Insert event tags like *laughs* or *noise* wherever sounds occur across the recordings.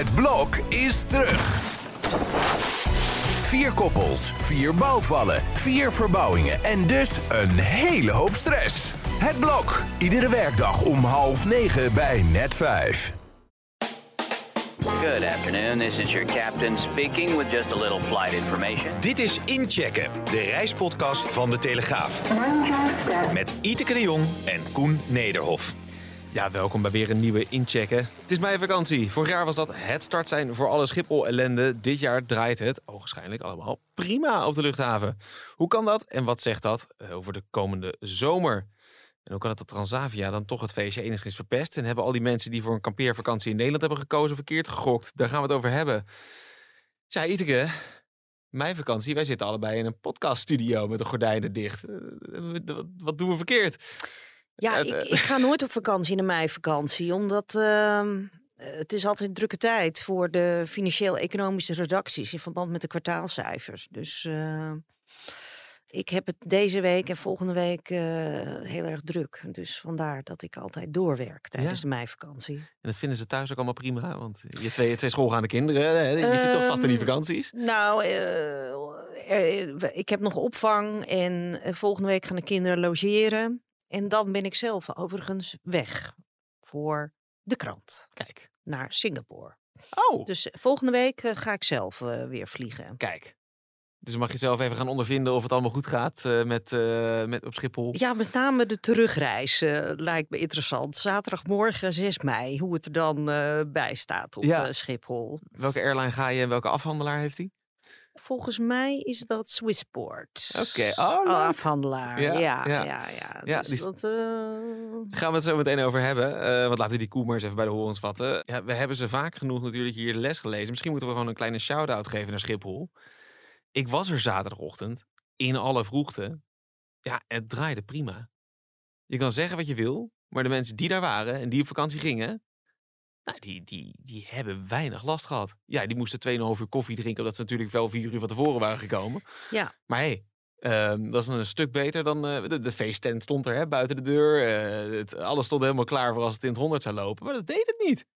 Het blok is terug. Vier koppels, vier bouwvallen, vier verbouwingen en dus een hele hoop stress. Het blok, iedere werkdag om half negen bij net vijf. Good afternoon. This is your captain speaking with just a little flight information. Dit is Inchecken, de reispodcast van De Telegraaf. Met Iteke de Jong en Koen Nederhof. Ja, welkom bij weer een nieuwe Inchecken. Het is mijn vakantie. Vorig jaar was dat het start zijn voor alle Schiphol-ellende. Dit jaar draait het, ogenschijnlijk allemaal, prima op de luchthaven. Hoe kan dat en wat zegt dat eh, over de komende zomer? En hoe kan het dat Transavia dan toch het feestje enigszins verpest? En hebben al die mensen die voor een kampeervakantie in Nederland hebben gekozen verkeerd gegokt? Daar gaan we het over hebben. Ja, Iteke, mijn vakantie. Wij zitten allebei in een podcaststudio met de gordijnen dicht. Eh, Wat, wat doen we verkeerd? Ja, Het, ik, eh, ik ga nooit op vakantie in de meivakantie, omdat ehm, eh, het is altijd een drukke tijd voor de financieel-economische redacties in verband met de kwartaalcijfers. Dus eh, ik heb het deze week en volgende week heel erg druk. Dus vandaar dat ik altijd doorwerk tijdens Ja. de meivakantie. En dat vinden ze thuis ook allemaal prima, want je twee, twee schoolgaande kinderen, hè, je zit toch vast in die Ehm, vakanties? Nou, er- ik heb nog opvang en volgende week gaan de kinderen logeren. En dan ben ik zelf overigens weg voor de krant Kijk. naar Singapore. Oh, Dus eh, volgende week eh, ga ik zelf eh, weer vliegen. kijk. Dus mag je zelf even gaan ondervinden of het allemaal goed gaat met, met op Schiphol. Ja, met name de terugreis lijkt me interessant. Zaterdagmorgen 6 mei, hoe het er dan bij staat op Ja. Schiphol. Welke airline ga je en welke afhandelaar heeft hij? Volgens mij is dat Swissport. Oké, oh, leuk. afhandelaar. Ja, Ja, ja. ja, ja. Ja, Dus die- dat, eh, Gaan we het zo meteen over hebben. eh, want laten we die koe maar eens even bij de horens vatten. Ja, we hebben ze vaak genoeg natuurlijk hier les gelezen. Misschien moeten we gewoon een kleine shout-out geven naar Schiphol. Ik was er zaterdagochtend in alle vroegte. Ja, het draaide prima. Je kan zeggen wat je wil, maar de mensen die daar waren en die op vakantie gingen, nou, die, die, die hebben weinig last gehad. Ja, die moesten 2,5 uur koffie drinken, omdat ze natuurlijk wel vier uur van tevoren waren gekomen. Ja. Maar hé, hey, ehm, dat is een stuk beter dan eh, de, de feesttent stond er hè, buiten de deur. eh, het, alles stond helemaal klaar voor als het in het 100 zou lopen. Maar dat deed het niet.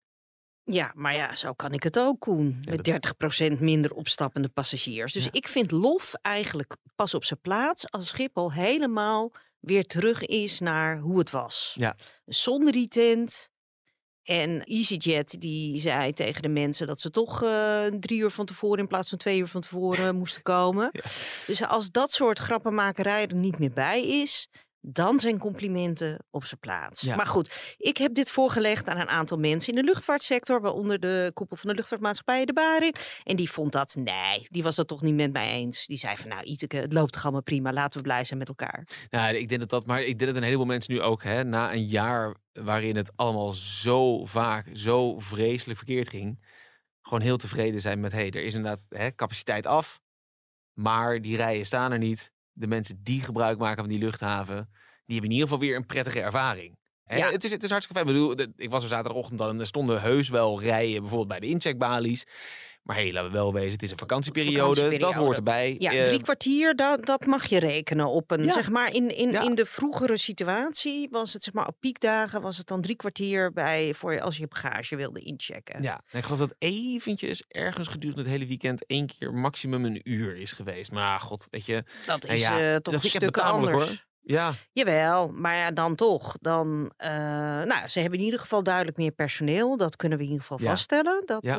Ja, maar ja, zo kan ik het ook, Koen. Ja, Met dat- 30% minder opstappende passagiers. Dus Ja. ik vind lof eigenlijk pas op zijn plaats als Schiphol helemaal weer terug is naar hoe het was. Ja. Zonder die tent. En EasyJet die zei tegen de mensen dat ze toch eh, drie uur van tevoren in plaats van twee uur van tevoren moesten komen. *laughs* Ja. Dus als dat soort grappenmakerij er niet meer bij is, dan zijn complimenten op zijn plaats. Ja. Maar goed, ik heb dit voorgelegd aan een aantal mensen in de luchtvaartsector, waaronder de koepel van de luchtvaartmaatschappij de Barin. En die vond dat, nee, die was dat toch niet met mij eens. Die zei van, nou Iteke, het loopt toch allemaal prima, laten we blij zijn met elkaar. Nou, ik denk dat dat, maar ik denk dat een heleboel mensen nu ook, hè, na een jaar waarin het allemaal zo vaak, zo vreselijk verkeerd ging, gewoon heel tevreden zijn met, hé, hey, er is inderdaad hè, capaciteit af, maar die rijen staan er niet. De mensen die gebruik maken van die luchthaven, die hebben in ieder geval weer een prettige ervaring. Hè, Ja. het, is, het is hartstikke fijn. Ik bedoel, ik was er zaterdagochtend al en er stonden heus wel rijen, bijvoorbeeld bij de incheckbalies. Maar hé, hey, laten we wel wezen, het is een vakantieperiode, dat hoort erbij. Ja, Eh, drie kwartier, dat, dat mag je rekenen op een, Ja. zeg maar, in, in, Ja. in de vroegere situatie was het, zeg maar, op piekdagen was het dan drie kwartier bij, voor je- als je bagage wilde inchecken. Ja, en ik geloof dat eventjes ergens gedurende het hele weekend één keer maximum een uur is geweest. Maar god, weet je. Dat nou is ja, eh, dat toch een stuk anders. hoor. Ja, Jawel, maar ja, dan toch. Dan, eh, nou, ze hebben in ieder geval duidelijk meer personeel. Dat kunnen we in ieder geval Ja. vaststellen. Dat, Ja.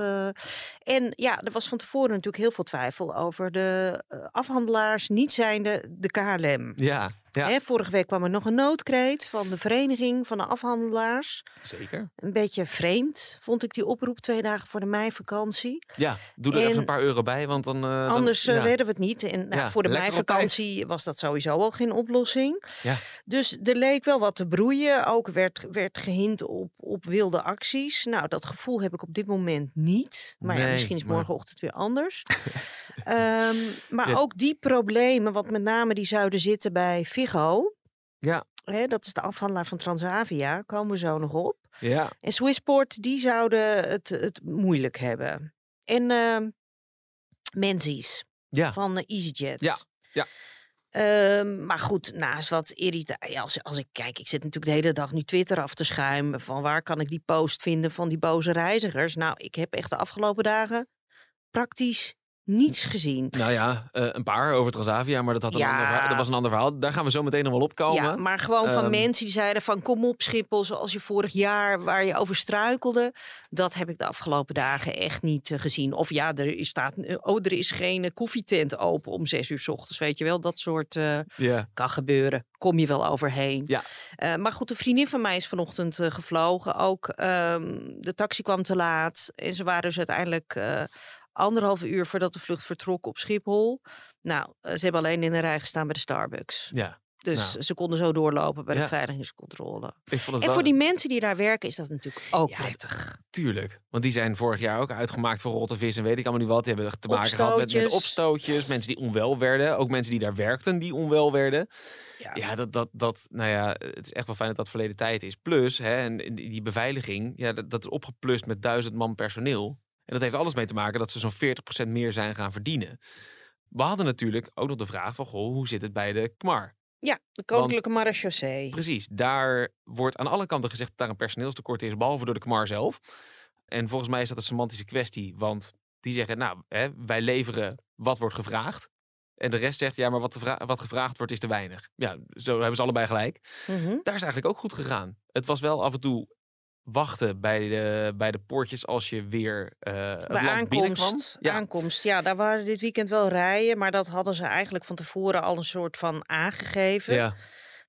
eh, en ja, er was van tevoren natuurlijk heel veel twijfel over de eh, afhandelaars, niet zijnde de KLM. ja, ja. Hè, vorige week kwam er nog een noodkreet van de vereniging van de afhandelaars. zeker. Een beetje vreemd vond ik die oproep twee dagen voor de meivakantie. Ja, doe er even En- een paar euro bij, want dan... eh, Anders eh, ja. redden we het niet. En nou, Ja, voor de meivakantie was dat sowieso al geen oplossing. Ja. Dus er leek wel wat te broeien. Ook werd, werd gehind op, op wilde acties. Nou, dat gevoel heb ik op dit moment niet. Maar ja, Nee, misschien is maar- morgenochtend weer anders. *laughs* Ehm, maar ook die problemen, wat met name die zouden zitten bij Figo. Ja. Hè, dat is de afhandelaar van Transavia, komen we zo nog op. Ja, En Swissport, die zouden het, het moeilijk hebben. En ehm Menzies ja. van eh, EasyJet. Ja, ja. Ehm, maar goed, naast wat irritatie. Als, als ik kijk, ik zit natuurlijk de hele dag nu Twitter af te schuimen. Van waar kan ik die post vinden van die boze reizigers? Nou, ik heb echt de afgelopen dagen praktisch niets gezien. Nou ja, eh, een paar over Transavia, maar dat, had een Ja. ander verhaal, dat was een ander verhaal. Daar gaan we zo meteen nog wel op komen. Ja, maar gewoon van Ehm, mensen die zeiden van kom op Schiphol, zoals je vorig jaar waar je over struikelde. Dat heb ik de afgelopen dagen echt niet eh, gezien. Of ja, er is, staat, eh, oh, er is geen koffietent open om zes uur 's ochtends, weet je wel. Dat soort Ja. kan gebeuren. Kom je wel overheen. Ja. Maar goed, een vriendin van mij is vanochtend gevlogen. Ook ehm, de taxi kwam te laat. En ze waren dus uiteindelijk anderhalf uur voordat de vlucht vertrok op Schiphol. Nou, eh, ze hebben alleen in de rij gestaan bij de Starbucks. ja, Dus Nou. ze konden zo doorlopen bij Ja. de vond het En wel voor die mensen die daar werken is dat natuurlijk ook Ja, prettig. Tuurlijk. Want die zijn vorig jaar ook uitgemaakt voor rotte vis en weet ik allemaal niet wat. Die hebben te maken gehad met, met Opstootjes. Mensen die onwel werden. Ook mensen die daar werkten die onwel werden. Ja. Ja, dat, dat, dat, nou ja, het is echt wel fijn dat dat verleden tijd is. Plus, hè, en en die beveiliging, ja, dat, dat is opgeplust met duizend man personeel. En dat heeft alles mee te maken dat ze zo'n 40% meer zijn gaan verdienen. We hadden natuurlijk ook nog de vraag van, goh, hoe zit het bij de KMAR? Ja, de koninklijke marechaussee. Precies, daar wordt aan alle kanten gezegd dat daar een personeelstekort is, behalve door de KMAR zelf. En volgens mij is dat een semantische kwestie, want die zeggen, nou, hè, wij leveren wat wordt gevraagd. En de rest zegt, ja, maar wat, wat gevraagd wordt is te weinig. Ja, zo hebben ze allebei gelijk. Mhm. Daar is eigenlijk ook goed gegaan. Het was wel af en toe wachten bij de, bij de poortjes als je weer het Bij land binnenkwam. aankomst, Ja, aankomst. Ja, daar waren dit weekend wel rijen. Maar dat hadden ze eigenlijk van tevoren al een soort van aangegeven. ja,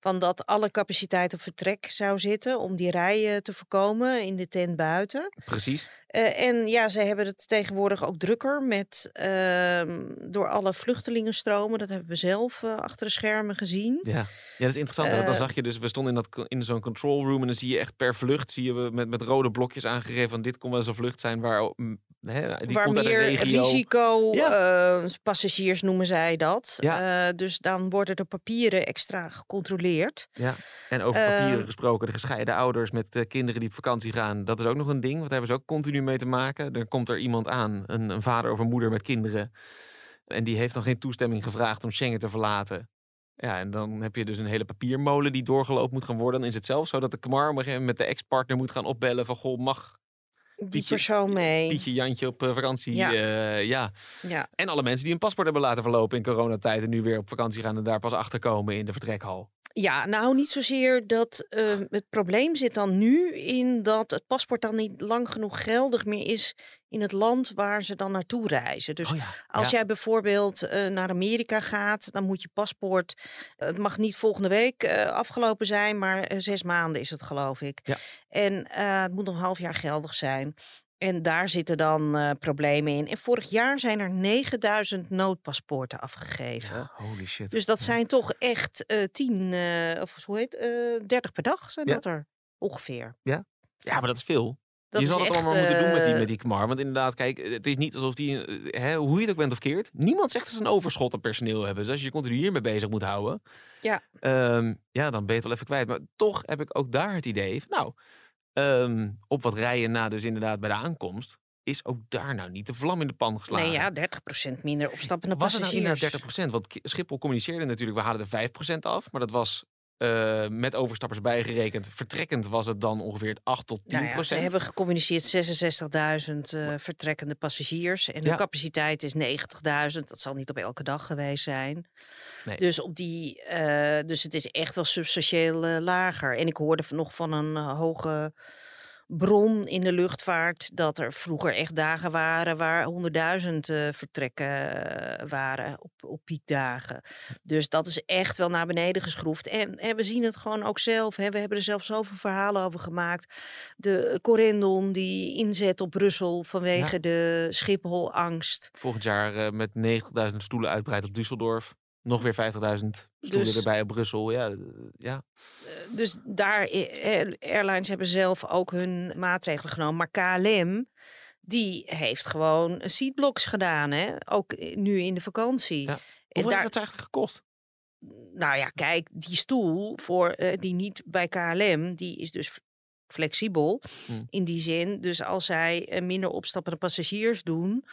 Van dat alle capaciteit op vertrek zou zitten. Om die rijen te voorkomen in de tent buiten. precies. Eh, en ja, ze hebben het tegenwoordig ook drukker met ehm, door alle vluchtelingenstromen. Dat hebben we zelf eh, achter de schermen gezien. Ja. ja, dat is interessant. hè, dan Eh, zag je dus, we stonden in, dat, in zo'n control room en dan zie je echt per vlucht, zie je we met, met rode blokjes aangegeven van dit kon wel eens een vlucht zijn waar, mm, hè, die waar komt uit meer regio. risico Ja. passagiers noemen zij dat. Ja. Dus dan worden de papieren extra gecontroleerd. Ja. En over papieren Eh, gesproken, de gescheiden ouders met kinderen die op vakantie gaan, dat is ook nog een ding. Want daar hebben ze ook continu mee te maken. Er komt er iemand aan, een, een vader of een moeder met kinderen. En die heeft dan geen toestemming gevraagd om Schengen te verlaten. Ja, en dan heb je dus een hele papiermolen die doorgelopen moet gaan worden. Dan is het zelfs zo dat de KMAR met de ex-partner moet gaan opbellen van... Goh, mag Die Pietje- persoon mee. Pietje Jantje op eh, vakantie? Ja. Ja. ja. Ja. En alle mensen die een paspoort hebben laten verlopen in coronatijd... en nu weer op vakantie gaan en daar pas achterkomen in de vertrekhal. Ja, nou niet zozeer dat eh, het probleem zit dan nu in dat het paspoort dan niet lang genoeg geldig meer is in het land waar ze dan naartoe reizen. Dus oh ja. Als ja. jij bijvoorbeeld eh, naar Amerika gaat, dan moet je paspoort. eh, het mag niet volgende week eh, afgelopen zijn, maar zes maanden is het, geloof ik. Ja. En het moet nog een half jaar geldig zijn. En daar zitten dan eh, problemen in. En vorig jaar zijn er 9000 noodpaspoorten afgegeven. Ja, holy shit. Dus dat Ja. zijn toch echt eh 10, eh, of hoe heet eh 30 per dag zijn Ja. dat er ongeveer. Ja, maar dat is veel. Dat je zal het allemaal moeten doen met die, eh, met die KMAR. Want inderdaad, kijk, het is niet alsof die, eh, hè, hoe je het ook bent of keert, niemand zegt dat ze een overschot aan personeel hebben. Dus als je je continu hiermee bezig moet houden, Ja. ehm, ja, dan ben je het wel even kwijt. Maar toch heb ik ook daar het idee van, nou, ehm, op wat rijen na dus inderdaad bij de aankomst, is ook daar nou niet de vlam in de pan geslagen. Nee, ja, 30% minder opstappende Was het nou passagiers. inderdaad 30%? Want Schiphol communiceerde natuurlijk, we halen er 5% af. Maar dat was eh, met overstappers bijgerekend. Vertrekkend was het dan ongeveer 8 tot 10%. Nou ja, ze hebben gecommuniceerd 66.000 eh, vertrekkende passagiers. En de Ja. capaciteit is 90.000. Dat zal niet op elke dag geweest zijn. Nee. Dus, op die, eh, dus het is echt wel substantieel lager. En ik hoorde nog van een hoge bron in de luchtvaart... dat er vroeger echt dagen waren waar 100.000 eh, vertrekken eh, waren op, op piekdagen. Dus dat is echt wel naar beneden geschroefd. En, en we zien het gewoon ook zelf. Hè. We hebben er zelf zoveel verhalen over gemaakt. De Corendon die inzet op Brussel vanwege de Schiphol-angst. Volgend jaar eh, met 90.000 stoelen uitbreid op Düsseldorf. Nog weer 50.000 stoelen Dus- erbij op Brussel. Ja, eh, ja. Dus daar, eh, eh, airlines hebben zelf ook hun maatregelen genomen. Maar KLM, die heeft gewoon seatblocks gedaan. Hè? Ook eh, nu in de vakantie. Ja. Hoeveel daar, heeft het eigenlijk gekost? nou ja, kijk, die stoel voor eh, die niet bij KLM, die is dus flexibel Hmm. in die zin. Dus als zij eh, minder opstappende passagiers doen,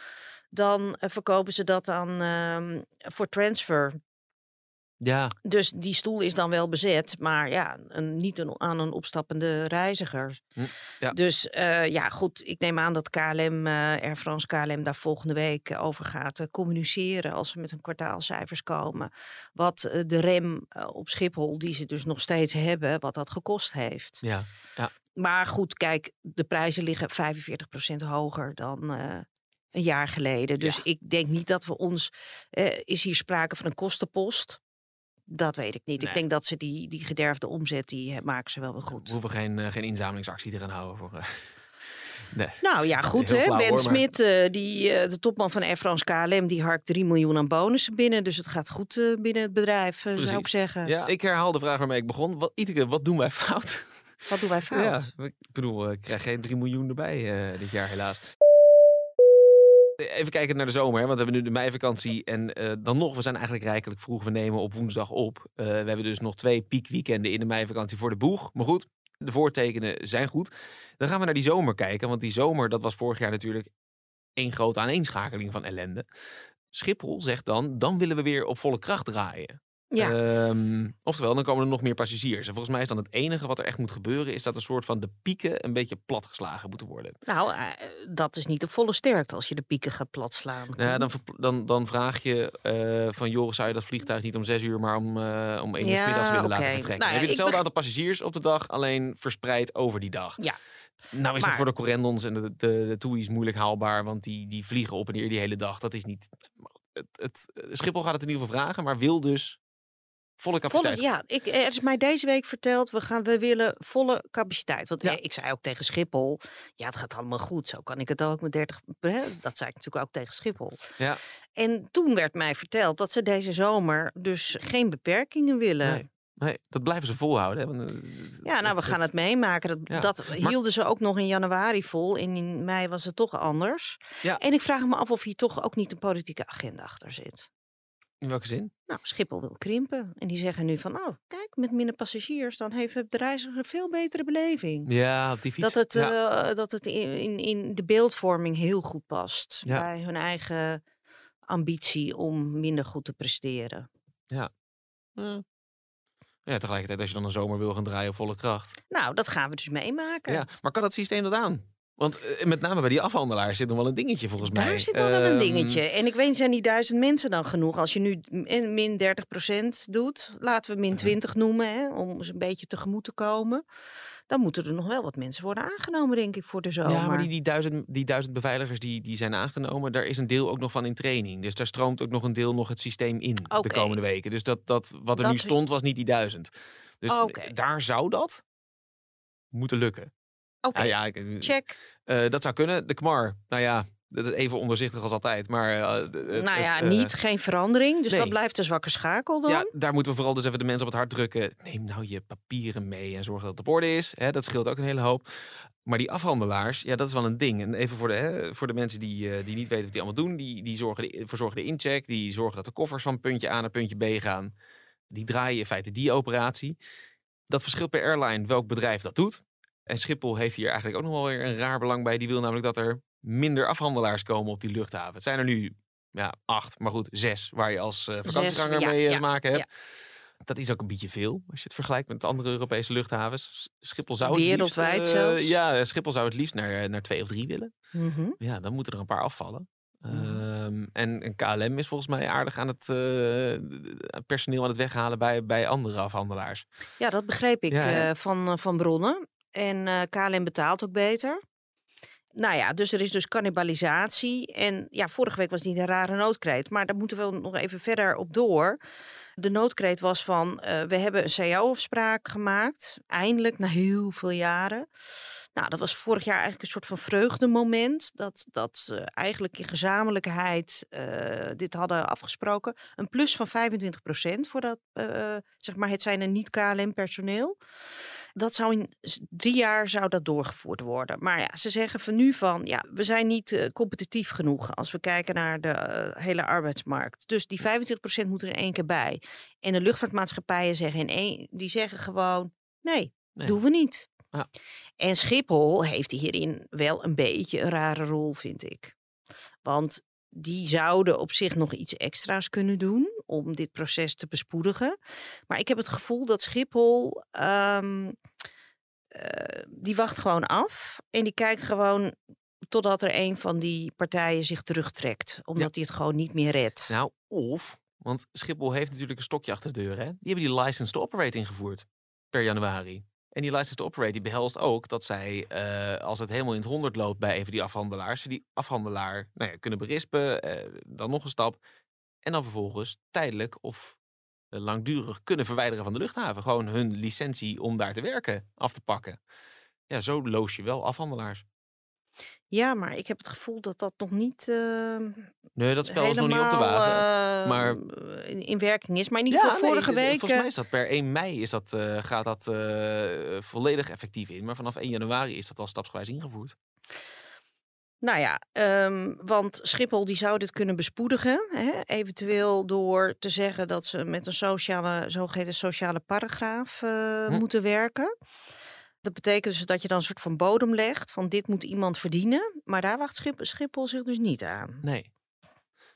dan eh, verkopen ze dat dan ehm, voor transfer. Ja, Dus die stoel is dan wel bezet, maar ja, een, niet een, aan een opstappende reiziger. Hm, ja. Dus eh, ja, goed, ik neem aan dat KLM, eh Air France KLM, daar volgende week over gaat communiceren als ze met hun kwartaalcijfers komen. Wat de rem op Schiphol, die ze dus nog steeds hebben, wat dat gekost heeft. ja. Maar goed, kijk, de prijzen liggen 45% hoger dan een jaar geleden. Dus Ja. ik denk niet dat we ons. eh, is hier sprake van een kostenpost? Dat weet ik niet. Nee. Ik denk dat ze die, die gederfde omzet, die eh, maken ze wel weer We goed. hoeven geen, eh, geen inzamelingsactie te gaan houden voor... *laughs* nee. Nou ja, *laughs* goed hè. flauw, Ben hoor, Smit, die, de topman van Air France KLM, die harkt 3 miljoen aan bonussen binnen. Dus het gaat goed binnen het bedrijf, zou ik zeggen. Ja, ik herhaal de vraag waarmee ik begon. Wat, wat doen wij fout? Wat doen wij *laughs* fout? Ja, ik bedoel, ik krijg geen 3 miljoen erbij dit jaar helaas. Even kijken naar de zomer, hè, want we hebben nu de meivakantie. En eh, dan nog, we zijn eigenlijk rijkelijk vroeg. We nemen op woensdag op. Eh, we hebben dus nog twee piekweekenden in de meivakantie voor de boeg. Maar goed, de voortekenen zijn goed. Dan gaan we naar die zomer kijken. Want die zomer, dat was vorig jaar natuurlijk één grote aaneenschakeling van ellende. Schiphol zegt dan, dan willen we weer op volle kracht draaien. Ja. Ehm, oftewel, dan komen er nog meer passagiers. En volgens mij is dan het enige wat er echt moet gebeuren... is dat een soort van de pieken een beetje platgeslagen moeten worden. Nou, eh, dat is niet op volle sterkte als je de pieken gaat platslaan. Nou ja, dan, dan, dan vraag je eh, van... Joris, zou je dat vliegtuig niet om zes uur... maar om, eh om één uur Ja, middags willen laten vertrekken? Nou dan heb je hetzelfde aantal passagiers op de dag... alleen verspreid over die dag. Ja. Nou is Maar- voor de correndons en de, de, de moeilijk haalbaar... want die, die vliegen op en neer die hele dag. Dat is niet... Het, het, Schiphol gaat het in ieder geval vragen... maar wil dus volle capaciteit. Volle, ja, ik, er is mij deze week verteld, we, gaan, we willen volle capaciteit. Want Ja. eh, ik zei ook tegen Schiphol, ja, het gaat allemaal goed. Zo kan ik het ook met 30, hè, dat zei ik natuurlijk ook tegen Schiphol. Ja. En toen werd mij verteld dat ze deze zomer dus geen beperkingen willen. Nee. Nee, dat blijven ze volhouden. Hè? Want, eh, Ja, nou, we gaan het meemaken. Dat, Ja, dat hielden ze ook nog in januari vol. En in mei was het toch anders. Ja. En ik vraag me af of hier toch ook niet een politieke agenda achter zit. In welke zin? Nou, Schiphol wil krimpen. En die zeggen nu van, oh, kijk, met minder passagiers, dan heeft de reiziger een veel betere beleving. Ja, op die fiets. Dat het, ja. eh, dat het in, in, in de beeldvorming heel goed past. Ja. Bij hun eigen ambitie om minder goed te presteren. Ja. ja, tegelijkertijd als je dan een zomer wil gaan draaien op volle kracht. Nou, dat gaan we dus meemaken. Ja, maar kan dat systeem dat aan? Want eh, met name bij die afhandelaars zit nog wel een dingetje volgens mij. Daar zit nog wel een Ehm, dingetje. En ik weet, zijn die duizend mensen dan genoeg? Als je nu min min 30% doet, laten we min 20 noemen, hè, om eens een beetje tegemoet te komen. Dan moeten er nog wel wat mensen worden aangenomen, denk ik, voor de zomer. Ja, maar die, die, duizend, die duizend beveiligers die, die zijn aangenomen, daar is een deel ook nog van in training. Dus daar stroomt ook nog een deel nog het systeem in de komende weken. Dus dat, dat, wat er Dat nu stond, was niet die duizend. Dus daar zou dat moeten lukken. Oké, Ja, ja, ik- check. eh, dat zou kunnen. De KMAR, nou ja, dat is even onderzichtig als altijd. Maar, eh, het- nou ja, het, eh, niet, geen verandering. Dus nee. dat blijft de zwakke schakel dan. Ja, daar moeten we vooral dus even de mensen op het hart drukken. Neem nou je papieren mee en zorg dat het op orde is. Hè, dat scheelt ook een hele hoop. Maar die afhandelaars, ja, dat is wel een ding. En even voor de, hè, voor de mensen die, eh, die niet weten wat die allemaal doen. Die, die zorgen de, verzorgen de incheck. Die zorgen dat de koffers van puntje A naar puntje B gaan. Die draaien in feite die operatie. Dat verschilt per airline welk bedrijf dat doet. En Schiphol heeft hier eigenlijk ook nog wel weer een raar belang bij. Die wil namelijk dat er minder afhandelaars komen op die luchthaven. Het zijn er nu ja, acht, maar goed, zes waar je als eh vakantieganger ja, mee eh, ja, te maken hebt. ja. Dat is ook een beetje veel als je het vergelijkt met andere Europese luchthavens. Schiphol zou het liefst, Wereldwijd eh. Ja, Schiphol zou het liefst naar, naar twee of drie willen. Mhm. Ja, dan moeten er een paar afvallen. Mhm. Ehm, en, en KLM is volgens mij aardig aan het personeel aan het weghalen bij, bij andere afhandelaars. Ja, dat begreep ik Ja, ja. van, van bronnen. En eh, KLM betaalt ook beter. Nou ja, dus er is dus cannibalisatie. En ja, vorige week was niet een rare noodkreet. Maar daar moeten we nog even verder op door. De noodkreet was van, eh, we hebben een CAO-afspraak gemaakt. Eindelijk, na heel veel jaren. Nou, dat was vorig jaar eigenlijk een soort van vreugdemoment. Dat, dat ze eigenlijk in gezamenlijkheid eh, dit hadden afgesproken. Een plus van 25% voor dat, eh, zeg maar, het zijn een niet-KLM-personeel. Dat zou in drie jaar zou dat doorgevoerd worden. Maar ja, ze zeggen van nu van, ja, we zijn niet eh, competitief genoeg als we kijken naar de eh, hele arbeidsmarkt. Dus die 25% moet er in één keer bij. En de luchtvaartmaatschappijen zeggen in één, die zeggen gewoon, nee, Nee. doen we niet. Ja. En Schiphol heeft hierin wel een beetje een rare rol, vind ik. Want die zouden op zich nog iets extra's kunnen doen om dit proces te bespoedigen. Maar ik heb het gevoel dat Schiphol, ehm, eh, die wacht gewoon af en die kijkt gewoon totdat er een van die partijen zich terugtrekt, omdat hij het gewoon niet meer redt. Nou, of, want Schiphol heeft natuurlijk een stokje achter de deur. Hè? Die hebben die license to operate ingevoerd per januari. En die license to operate die behelst ook dat zij, eh, als het helemaal in het honderd loopt bij een van die afhandelaars, die afhandelaar nou ja, kunnen berispen, eh, dan nog een stap. En dan vervolgens tijdelijk of eh, langdurig kunnen verwijderen van de luchthaven. Gewoon hun licentie om daar te werken af te pakken. Ja, zo loos je wel afhandelaars. Ja, maar ik heb het gevoel dat dat nog niet ehm, Nee, dat spel is nog niet op helemaal, wagen. maar- eh, in, in werking is. Maar in ieder geval nee, vorige week... Volgens mij eh, is dat per 1 mei is dat, eh, gaat dat eh, volledig effectief in. Maar vanaf 1 januari is dat al stapsgewijs ingevoerd. Nou ja, ehm, want Schiphol die zou dit kunnen bespoedigen. Hè? Eventueel door te zeggen dat ze met een sociale, zogeheten sociale paragraaf Hm. moeten werken. Dat betekent dus dat je dan een soort van bodem legt van dit moet iemand verdienen. Maar daar wacht Schip- Schiphol zich dus niet aan. Nee.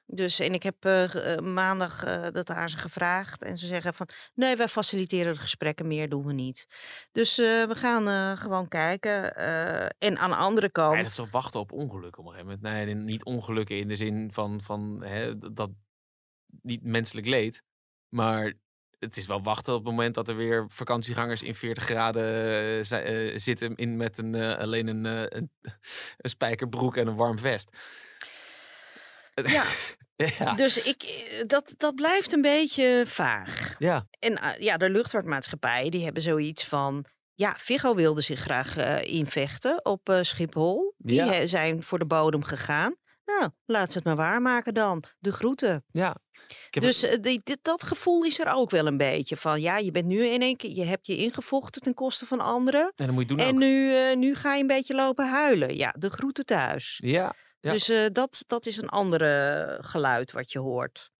Dus, en ik heb eh, eh, maandag eh, dat aan ze gevraagd. En ze zeggen van, nee, wij faciliteren de gesprekken, meer doen we niet. Dus we gaan gewoon kijken. en aan de andere kant... Maar dat is wachten op ongelukken op een gegeven moment. Nee, niet ongelukken in de zin van, van hè, dat niet menselijk leed. Maar het is wel wachten op het moment dat er weer vakantiegangers in 40 graden eh, eh, zitten in, met een, eh, alleen een, een, *laughs* een spijkerbroek en een warm vest. *laughs* Ja, ja. dus ik, dat, dat blijft een beetje vaag. ja. En eh, ja, de luchtvaartmaatschappijen die hebben zoiets van... Ja, Viggo wilde zich graag invechten op Schiphol. Die Ja. zijn voor de bodem gegaan. Nou, laat ze het maar waarmaken dan. De groeten. ja. Dus eh, die, dit, dat gevoel is er ook wel een beetje van... Ja, je bent nu in één keer... Je hebt je ingevochten ten koste van anderen. En dan moet je doen En ook. nu, eh, nu ga je een beetje lopen huilen. Ja, de groeten thuis. Ja. Ja. Dus eh, dat, dat is een andere geluid wat je hoort.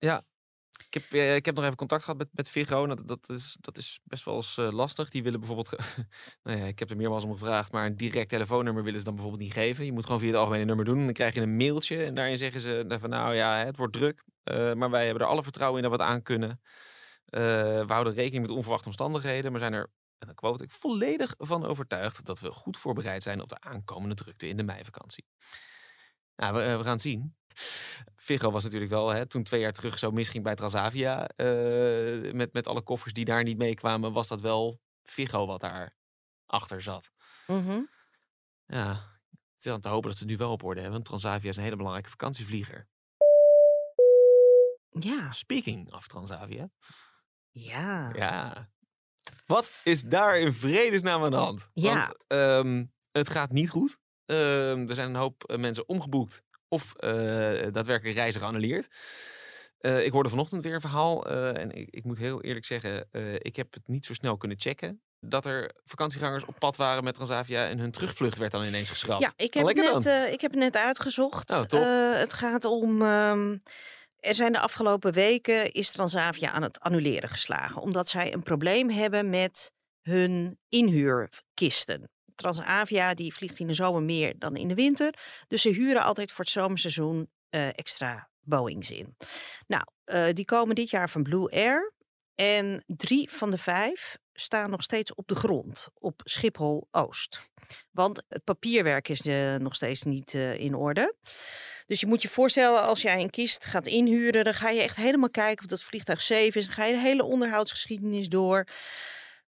Ik heb, eh, ik heb nog even contact gehad met, met Dat, is, dat is best wel eens eh, lastig. Die willen bijvoorbeeld. *laughs* nou ja, ik heb er meermaals om gevraagd. Maar een direct telefoonnummer willen ze dan bijvoorbeeld niet geven. Je moet gewoon via het algemene nummer doen. En dan krijg je een mailtje. En daarin zeggen ze nou, van nou ja, het wordt druk. eh, maar wij hebben er alle vertrouwen in dat we het aan kunnen. We houden rekening met onverwachte omstandigheden. Maar zijn er, en dan quote ik, volledig van overtuigd dat we goed voorbereid zijn op de aankomende drukte in de meivakantie. Nou, we, we gaan het zien. Viggo was natuurlijk wel, hè, toen twee jaar terug zo misging bij Transavia, eh, met, met alle koffers die daar niet meekwamen, was dat wel Viggo wat daar achter zat. Mhm. Ja, het is aan te hopen dat ze het nu wel op orde hebben, Transavia is een hele belangrijke vakantievlieger. Ja, Speaking of Transavia. ja. Ja. Wat is daar in vredesnaam aan de hand? Ja. Want ehm, het gaat niet goed. Ehm, er zijn een hoop eh, mensen omgeboekt of eh, daadwerkelijk reizen geannuleerd. Eh, ik hoorde vanochtend weer een verhaal eh, en ik, ik moet heel eerlijk zeggen, ik heb het niet zo snel kunnen checken. Dat er vakantiegangers op pad waren met Transavia en hun terugvlucht werd dan ineens geschrapt. Ja, ik heb, lekker net, ik heb het net uitgezocht. Oh, top. Het gaat om. ehm, er zijn de afgelopen weken is Transavia aan het annuleren geslagen. Omdat zij een probleem hebben met hun inhuurkisten. Transavia die vliegt in de zomer meer dan in de winter. Dus ze huren altijd voor het zomerseizoen eh, extra Boeings in. Nou, eh, die komen dit jaar van Blue Air. En drie van de vijf staan nog steeds op de grond op Schiphol Oost. Want het papierwerk is eh, nog steeds niet in orde. Dus je moet je voorstellen, als jij een kist gaat inhuren, dan ga je echt helemaal kijken of dat vliegtuig safe is. Dan ga je de hele onderhoudsgeschiedenis door.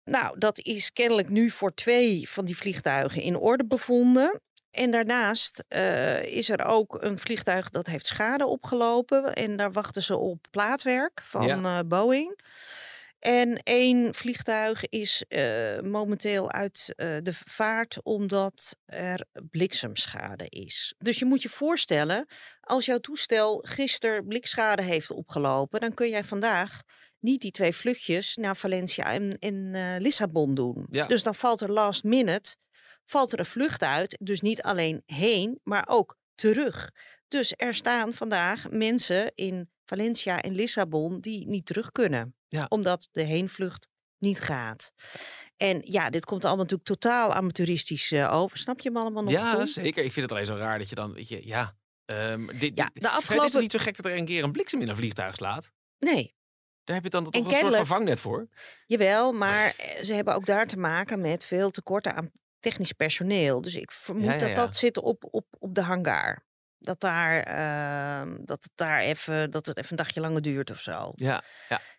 Nou, dat is kennelijk nu voor twee van die vliegtuigen in orde bevonden. En daarnaast eh, is er ook een vliegtuig dat heeft schade opgelopen. En daar wachten ze op plaatwerk van Ja. eh, Boeing. En één vliegtuig is eh, momenteel uit de vaart omdat er bliksemschade is. Dus je moet je voorstellen, als jouw toestel gisteren blikschade heeft opgelopen, dan kun jij vandaag niet die twee vluchtjes naar Valencia en, en eh, Lissabon doen. Ja. Dus dan valt er last minute valt er een vlucht uit. Dus niet alleen heen, maar ook terug. Dus er staan vandaag mensen in Valencia en Lissabon die niet terug kunnen. Ja. Omdat de heenvlucht niet gaat. En ja, dit komt allemaal natuurlijk totaal amateuristisch eh, over. Snap je hem allemaal nog Ja, zeker. Ik vind het alleen zo raar dat je dan, weet je, ja, Ehm, dit, Ja, de Het is afgelopen... niet zo gek dat er een keer een bliksem in een vliegtuig slaat? Nee, Daar heb je dan toch En een soort voor? jawel, maar eh, ze hebben ook daar te maken met veel tekorten aan technisch personeel. Dus ik vermoed Ja, ja, dat ja. dat zit op, op, op de hangar. Dat, daar, ehm, dat, het daar even, dat het even een dagje langer duurt of zo. Ja,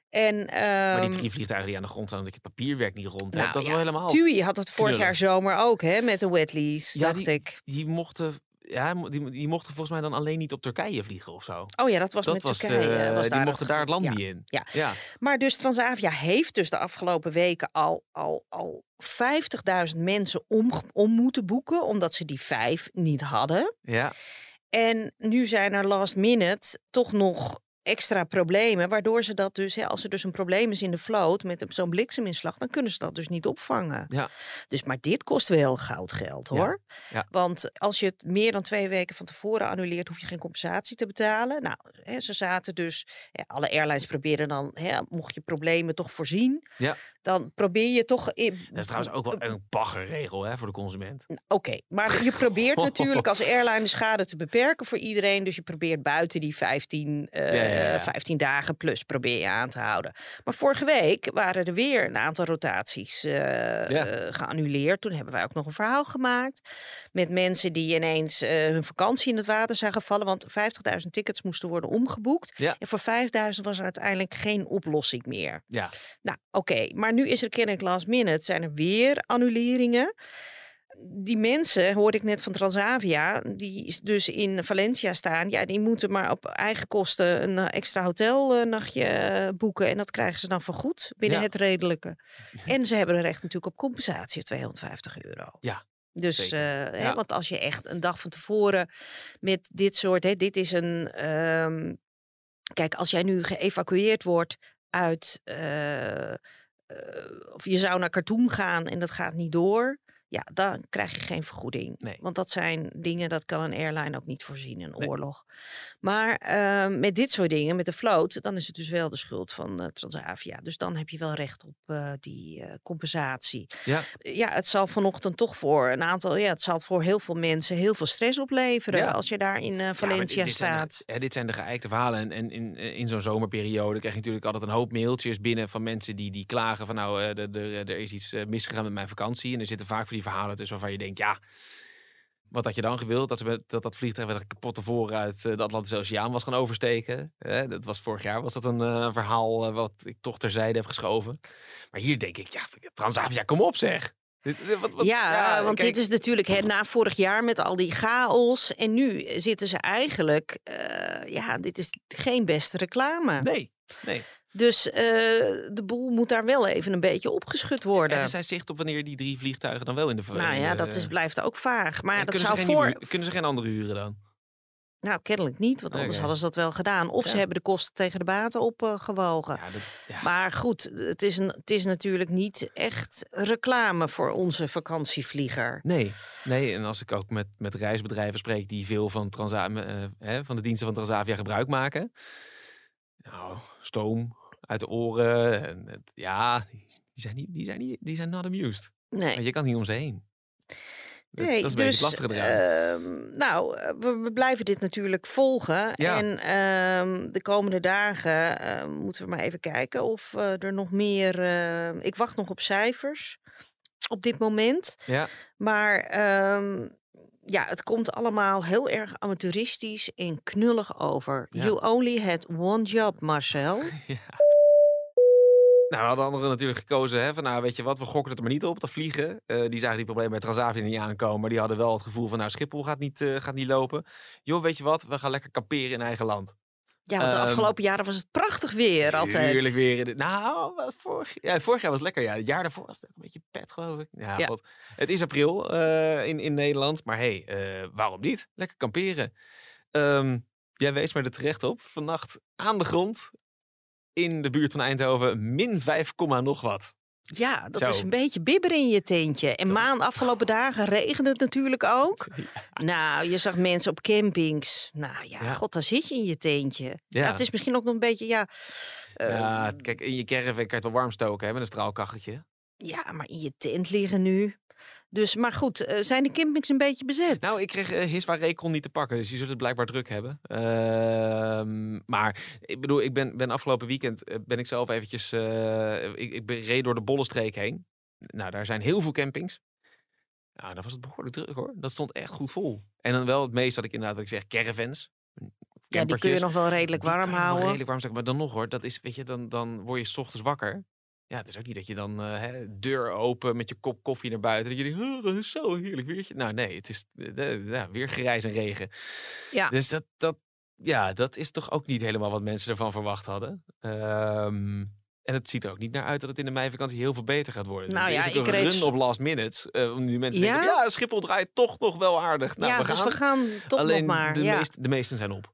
En, maar die ehm, drie vliegtuigen die aan de grond staan, dat je het papierwerk niet rond hebt, Nou, dat is ja, wel helemaal... TUI had het vorig knullig. jaar zomer ook, hè, met de wet lease, Ja, dacht die- ik. Die mochten, ja, die, die mochten volgens mij dan alleen niet op Turkije vliegen of zo. Oh ja, dat was dat met was, Turkije. eh, was die daar mochten daar het land ja. niet in. Ja. ja. Maar dus Transavia heeft dus de afgelopen weken al, al, al 50.000 mensen om, om moeten boeken, omdat ze die vijf niet hadden. ja. En nu zijn er last minute toch nog extra problemen, waardoor ze dat dus, hè, als er dus een probleem is in de vloot met zo'n blikseminslag, dan kunnen ze dat dus niet opvangen. Ja. Dus, maar dit kost wel goudgeld Ja, hoor. ja. Want als je het meer dan twee weken van tevoren annuleert, hoef je geen compensatie te betalen. Nou, hè, ze zaten dus, hè, alle airlines proberen dan, hè, mocht je problemen toch voorzien, Ja. dan probeer je toch. in- Dat is trouwens ook wel een baggerregel hè, voor de consument. Oké, maar je probeert *laughs* natuurlijk als airline de schade te beperken voor iedereen. Dus je probeert buiten die 15, eh, Ja, ja, ja. 15 dagen plus probeer je aan te houden. Maar vorige week waren er weer een aantal rotaties eh, Ja. geannuleerd. Toen hebben wij ook nog een verhaal gemaakt met mensen die ineens eh, hun vakantie in het water zagen vallen. Want 50.000 tickets moesten worden omgeboekt. Ja. En voor 5.000 was er uiteindelijk geen oplossing meer. Ja. Nou, oké, maar nu is er kennelijk last minute, zijn er weer annuleringen. Die mensen, hoorde ik net van Transavia, die is dus in Valencia staan, ja, die moeten maar op eigen kosten een eh, extra hotelnachtje eh, boeken. En dat krijgen ze dan vergoed binnen Ja. het redelijke. En ze hebben een recht natuurlijk op compensatie, 250 euro. Ja, Dus, eh, hè, Ja. want als je echt een dag van tevoren met dit soort, hè, dit is een, ehm, kijk, als jij nu geëvacueerd wordt uit, of je zou naar Khartoum gaan en dat gaat niet door, ja, dan krijg je geen vergoeding. Nee. Want dat zijn dingen, dat kan een airline ook niet voorzien, een Nee. oorlog. Maar ehm, met dit soort dingen, met de vloot, dan is het dus wel de schuld van eh, Transavia. Dus dan heb je wel recht op eh, die eh, compensatie. Ja. Ja, het zal vanochtend toch voor een aantal, ja, het zal voor heel veel mensen heel veel stress opleveren Ja. als je daar in Ja, Valencia dit zijn de- staat. dit zijn de geëikte verhalen. En, en in, in zo'n zomerperiode krijg je natuurlijk altijd een hoop mailtjes binnen van mensen die, die klagen van nou, er is iets misgegaan met mijn vakantie. En er zitten vaak van die verhalen tussen waarvan je denkt, ja, wat had je dan gewild? Dat ze met, dat, dat vliegtuig met een kapotte vooruit eh, de Atlantische Oceaan was gaan oversteken. Dat was vorig jaar was dat een eh, verhaal eh, wat ik toch terzijde heb geschoven. Maar hier denk ik, ja, Transavia, kom op zeg. Wat- wat- ja, want kijk, dit is natuurlijk hè, na vorig jaar met al die chaos. En nu zitten ze eigenlijk, ja, dit is geen beste reclame. Nee, nee. Dus eh, de boel moet daar wel even een beetje opgeschud worden. En zijn zicht op wanneer die drie vliegtuigen dan wel in de nou ja, dat is, blijft ook vaag. Maar dat kunnen, zou ze geen voor. nieuwe kunnen ze geen andere huren dan? Nou, kennelijk niet, want anders hadden ze dat wel gedaan. Of ze hebben de kosten tegen de baten opgewogen. Ja, dat, ja. Maar goed, het is, een, het is natuurlijk niet echt reclame voor onze vakantievlieger. Nee, nee, en als ik ook met, met reisbedrijven spreek die veel van, Transa eh, hè, van de diensten van Transavia gebruik maken. Nou, stoom uit de oren. En het, ja, die zijn, niet, die, zijn niet, die zijn not amused. Nee. Maar je kan niet om ze heen. Dat, Nee, dat is dus, eraan. ehm, nou, eh, we, we blijven dit natuurlijk volgen. Ja. En ehm, de komende dagen eh, moeten we maar even kijken of eh, er nog meer... ik wacht nog op cijfers op dit moment. ja, Maar ehm, ja, het komt allemaal heel erg amateuristisch en knullig over. Ja. You only had one job, Marcel. *laughs* ja. Nou, hadden anderen natuurlijk gekozen hè, van, nou, weet je wat, we gokken het er maar niet op, dat vliegen. Eh, die zagen die problemen bij Transavia niet aankomen, maar die hadden wel het gevoel van, nou, Schiphol gaat niet, eh, gaat niet lopen. Joh, weet je wat, we gaan lekker kamperen in eigen land. Ja, want de Ehm, afgelopen jaren was het prachtig weer altijd. Tuurlijk weer. in de- nou, wat vorig, ja, vorig jaar was het lekker. Ja, het jaar daarvoor was het een beetje pet, geloof ik. Ja. Het is april eh, in, in Nederland. Maar hey, waarom niet? Lekker kamperen. Ehm, jij wees mij er terecht op. Vannacht aan de grond in de buurt van Eindhoven. Min 5, komma nog wat. Ja, dat is een beetje bibber in je tentje. En maand afgelopen dagen regende het natuurlijk ook. *laughs* Nou, je zag mensen op campings. Nou ja, Ja. god, daar zit je in je tentje. Ja. Het is misschien ook nog een beetje, ja... ja, kijk, in je caravan kan je het wel warm stoken hè, met een straalkacheltje. ja, maar in je tent liggen nu. Dus, maar goed, eh, zijn de campings een beetje bezet? Nou, ik kreeg uh, Hiswa Recon niet te pakken, dus die zullen het blijkbaar druk hebben. Ehm, maar ik bedoel, ik ben, ben afgelopen weekend eh, ben ik zelf eventjes, ik, ik reed door de Bollenstreek heen. Nou, daar zijn heel veel campings. Nou, dan was het behoorlijk druk hoor. Dat stond echt goed vol. En dan wel het meest dat ik inderdaad, wat ik zeg, caravans. Ja, die kun je nog wel redelijk warm houden. Redelijk warm, maar dan nog hoor, dat is, weet je, dan, dan word je s ochtends wakker. Ja, het is ook niet dat je dan uh, hè, deur open met je kop koffie naar buiten. Dat je denkt, oh, dat is zo heerlijk weertje. Nou nee, het is uh, ja, weer gereis en regen. Ja. Dus dat, dat, ja, dat is toch ook niet helemaal wat mensen ervan verwacht hadden. Um, en het ziet er ook niet naar uit dat het in de meivakantie heel veel beter gaat worden. Nou ja, ik reed... run op last minute. Uh, nu mensen Ja? denken, ja, Schiphol draait toch nog wel aardig. Nou, ja, we dus gaan. we gaan toch Alleen nog maar. de, ja. meest, de meesten zijn op.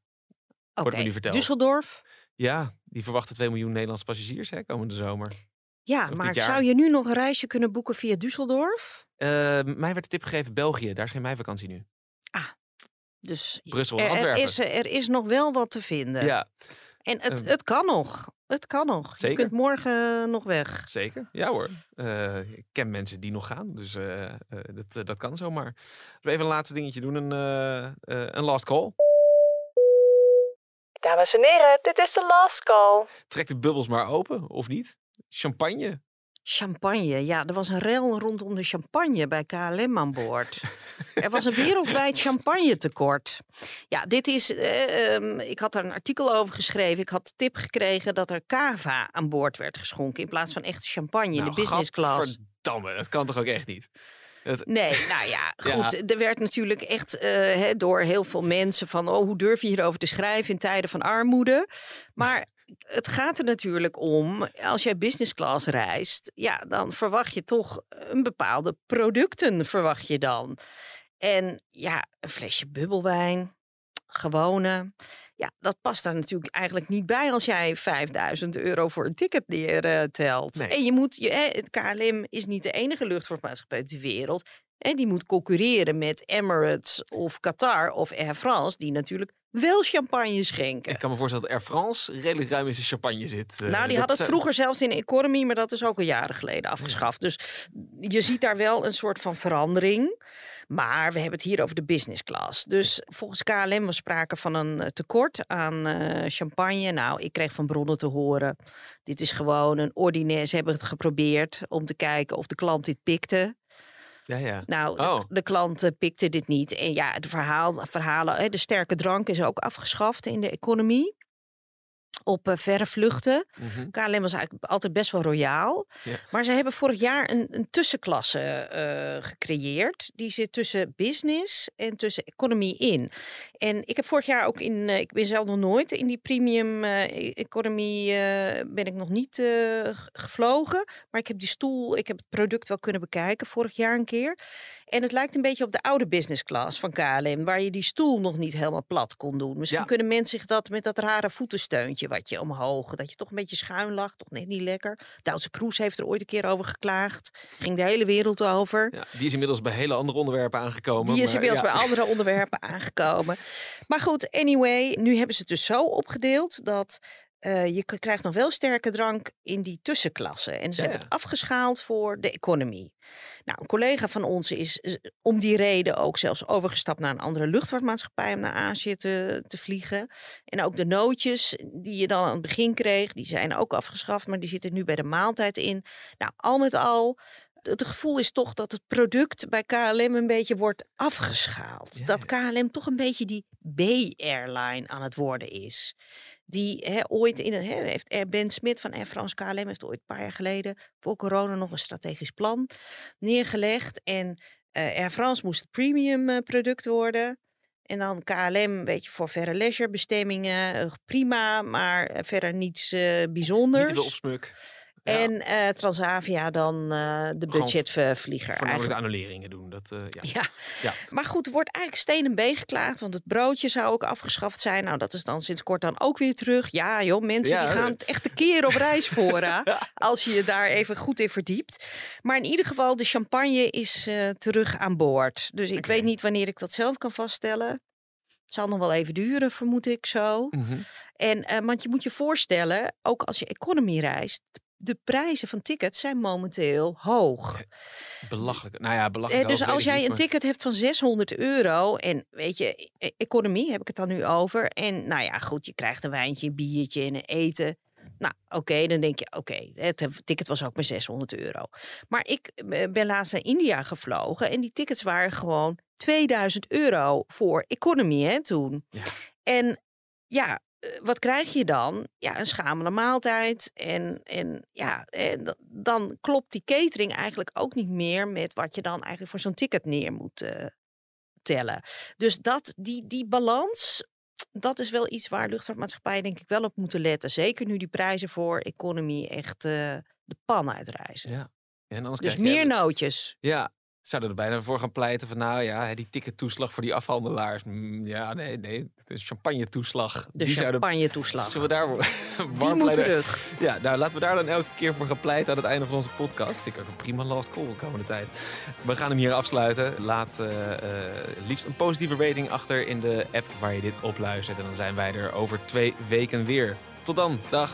Oké. verteld. Düsseldorf? Ja, die verwachten 2 miljoen Nederlandse passagiers hè, komende zomer. Ja, maar zou je nu nog een reisje kunnen boeken via Düsseldorf? Uh, mij werd de tip gegeven België. Daar is geen meivakantie nu. Dus Brussel en er, er, Antwerpen. is, er is nog wel wat te vinden. Ja, En het, Ehm. het kan nog. Het kan nog. Je kunt morgen nog weg. zeker. Ja hoor. Eh, ik ken mensen die nog gaan. Dus eh, eh, dat, dat kan zomaar. We even een laatste dingetje doen? Een, eh, eh, een last call. Dames en heren, dit is de last call. Trek de bubbels maar open, of niet? Champagne. Champagne. Ja, er was een rel rondom de champagne bij KLM aan boord. er was een wereldwijd *laughs* champagne tekort. Ja, dit is. eh, ehm, ik had daar een artikel over geschreven. Ik had de tip gekregen dat er cava aan boord werd geschonken. in plaats van echte champagne in Nou, de business class. Gadverdamme, dat kan toch ook echt niet? Nee, nou ja, *laughs* Ja. goed. Er werd natuurlijk echt eh, door heel veel mensen van... oh, hoe durf je hierover te schrijven in tijden van armoede? Maar het gaat er natuurlijk om, als jij business class reist... ja, dan verwacht je toch een bepaalde producten, verwacht je dan. En ja, een flesje bubbelwijn, gewone... Ja, dat past daar natuurlijk eigenlijk niet bij als jij 5000 euro voor een ticket neertelt. Nee. En je moet, je, het KLM is niet de enige luchtvaartmaatschappij de wereld. En die moet concurreren met Emirates of Qatar of Air France, die natuurlijk wel champagne schenken. Ik kan me voorstellen dat Air France redelijk ruim in zijn champagne zit. Eh, Nou, die dat had het vroeger zelfs in economy, maar dat is ook al jaren geleden afgeschaft. Dus je ziet daar wel een soort van verandering. Maar we hebben het hier over de business class. Dus volgens KLM was sprake van een eh, tekort aan eh, champagne. Nou, ik kreeg van bronnen te horen. Dit is gewoon een ordinair. Ze hebben het geprobeerd om te kijken of de klant dit pikte. Ja, ja. Nou, de- Oh. de, klant eh, pikte dit niet. En ja, de verhaal, verhalen, de sterke drank is ook afgeschaft in de economie. Op eh, verre vluchten. Mhm. KLM was eigenlijk altijd best wel royaal. Ja. Maar ze hebben vorig jaar een, een tussenklasse eh, gecreëerd. Die zit tussen business en tussen economie in. En ik heb vorig jaar ook in, eh, ik ben zelf nog nooit in die premium economie eh, ben ik nog niet gevlogen. Maar ik heb die stoel, ik heb het product wel kunnen bekijken vorig jaar een keer. En het lijkt een beetje op de oude business class van KLM, waar je die stoel nog niet helemaal plat kon doen. Misschien Ja. kunnen mensen zich dat met dat rare voetensteuntje wat je omhoog, dat je toch een beetje schuin lag, toch net niet lekker. Duitse Kroes heeft er ooit een keer over geklaagd. Ging de hele wereld over. Ja, die is inmiddels bij hele andere onderwerpen aangekomen. Die is maar inmiddels ja. bij andere *laughs* onderwerpen aangekomen. Maar goed, anyway, nu hebben ze het dus zo opgedeeld dat eh, je krijgt nog wel sterke drank in die tussenklasse. En ze Ja, hebben het afgeschaald voor de economie. Nou, een collega van ons is om die reden ook zelfs overgestapt naar een andere luchtvaartmaatschappij om naar Azië te, te vliegen. En ook de nootjes die je dan aan het begin kreeg, die zijn ook afgeschaft, maar die zitten nu bij de maaltijd in. Nou, al met al, het gevoel is toch dat het product bij KLM een beetje wordt afgeschaald. Ja, Dat KLM toch een beetje die B-airline aan het worden is. Die hè, ooit in een, hè, heeft Ben Smit van Air France KLM heeft ooit een paar jaar geleden voor corona nog een strategisch plan neergelegd. En eh, Air France moest het premium eh, product worden. En dan KLM, weet je, voor verre leisure bestemmingen, eh, prima, maar verder niets Niet bijzonders. veel opsmuk. En eh, Transavia dan eh, de budgetvlieger. voornamelijk de annuleringen doen. Dat, eh, ja. Ja. Ja. maar goed, er wordt eigenlijk steen en been geklaagd, want het broodje zou ook afgeschaft zijn. Nou, dat is dan sinds kort dan ook weer terug. Ja, joh, mensen Ja, die gaan echt een keer op reis *laughs* voor, als je je daar even goed in verdiept. Maar in ieder geval, de champagne is terug aan boord. Dus ik weet niet wanneer ik dat zelf kan vaststellen. Het zal nog wel even duren, vermoed ik zo. Mhm. En, want je moet je voorstellen, ook als je economy reist, de de prijzen van tickets zijn momenteel hoog. Belachelijk. Nou ja, belachelijk. Eh, dus als jij niet, een maar- ticket hebt van 600 euro en weet je, e- economie heb ik het dan nu over. En nou ja, goed, je krijgt een wijntje, een biertje en een eten. Nou, oké, dan denk je, oké, het ticket was ook maar 600 euro. Maar ik eh, ben laatst naar India gevlogen en die tickets waren gewoon 2000 euro voor economy hè, toen. Ja. En ja, wat krijg je dan? Ja, een schamele maaltijd. En, en ja, en da- dan klopt die catering eigenlijk ook niet meer met wat je dan eigenlijk voor zo'n ticket neer moet eh, tellen. Dus dat, die, die balans, dat is wel iets waar luchtvaartmaatschappijen denk ik wel op moeten letten. Zeker nu die prijzen voor economie echt eh, de pan uitreizen. Ja. En anders Dus krijg je- meer nootjes. Ja, zouden er bijna voor gaan pleiten van nou ja, die tickettoeslag voor die afhandelaars. Mm, Ja, nee, nee, de champagne-toeslag. De die zouden- champagne-toeslag. Zullen we daar *laughs* Die moet terug. Ja, nou laten we daar dan elke keer voor gaan pleiten aan het einde van onze podcast. Vind ik ook een prima last call de komende tijd. We gaan hem hier afsluiten. Laat eh, eh, liefst een positieve rating achter in de app waar je dit op luistert. En dan zijn wij er over twee weken weer. Tot dan, dag.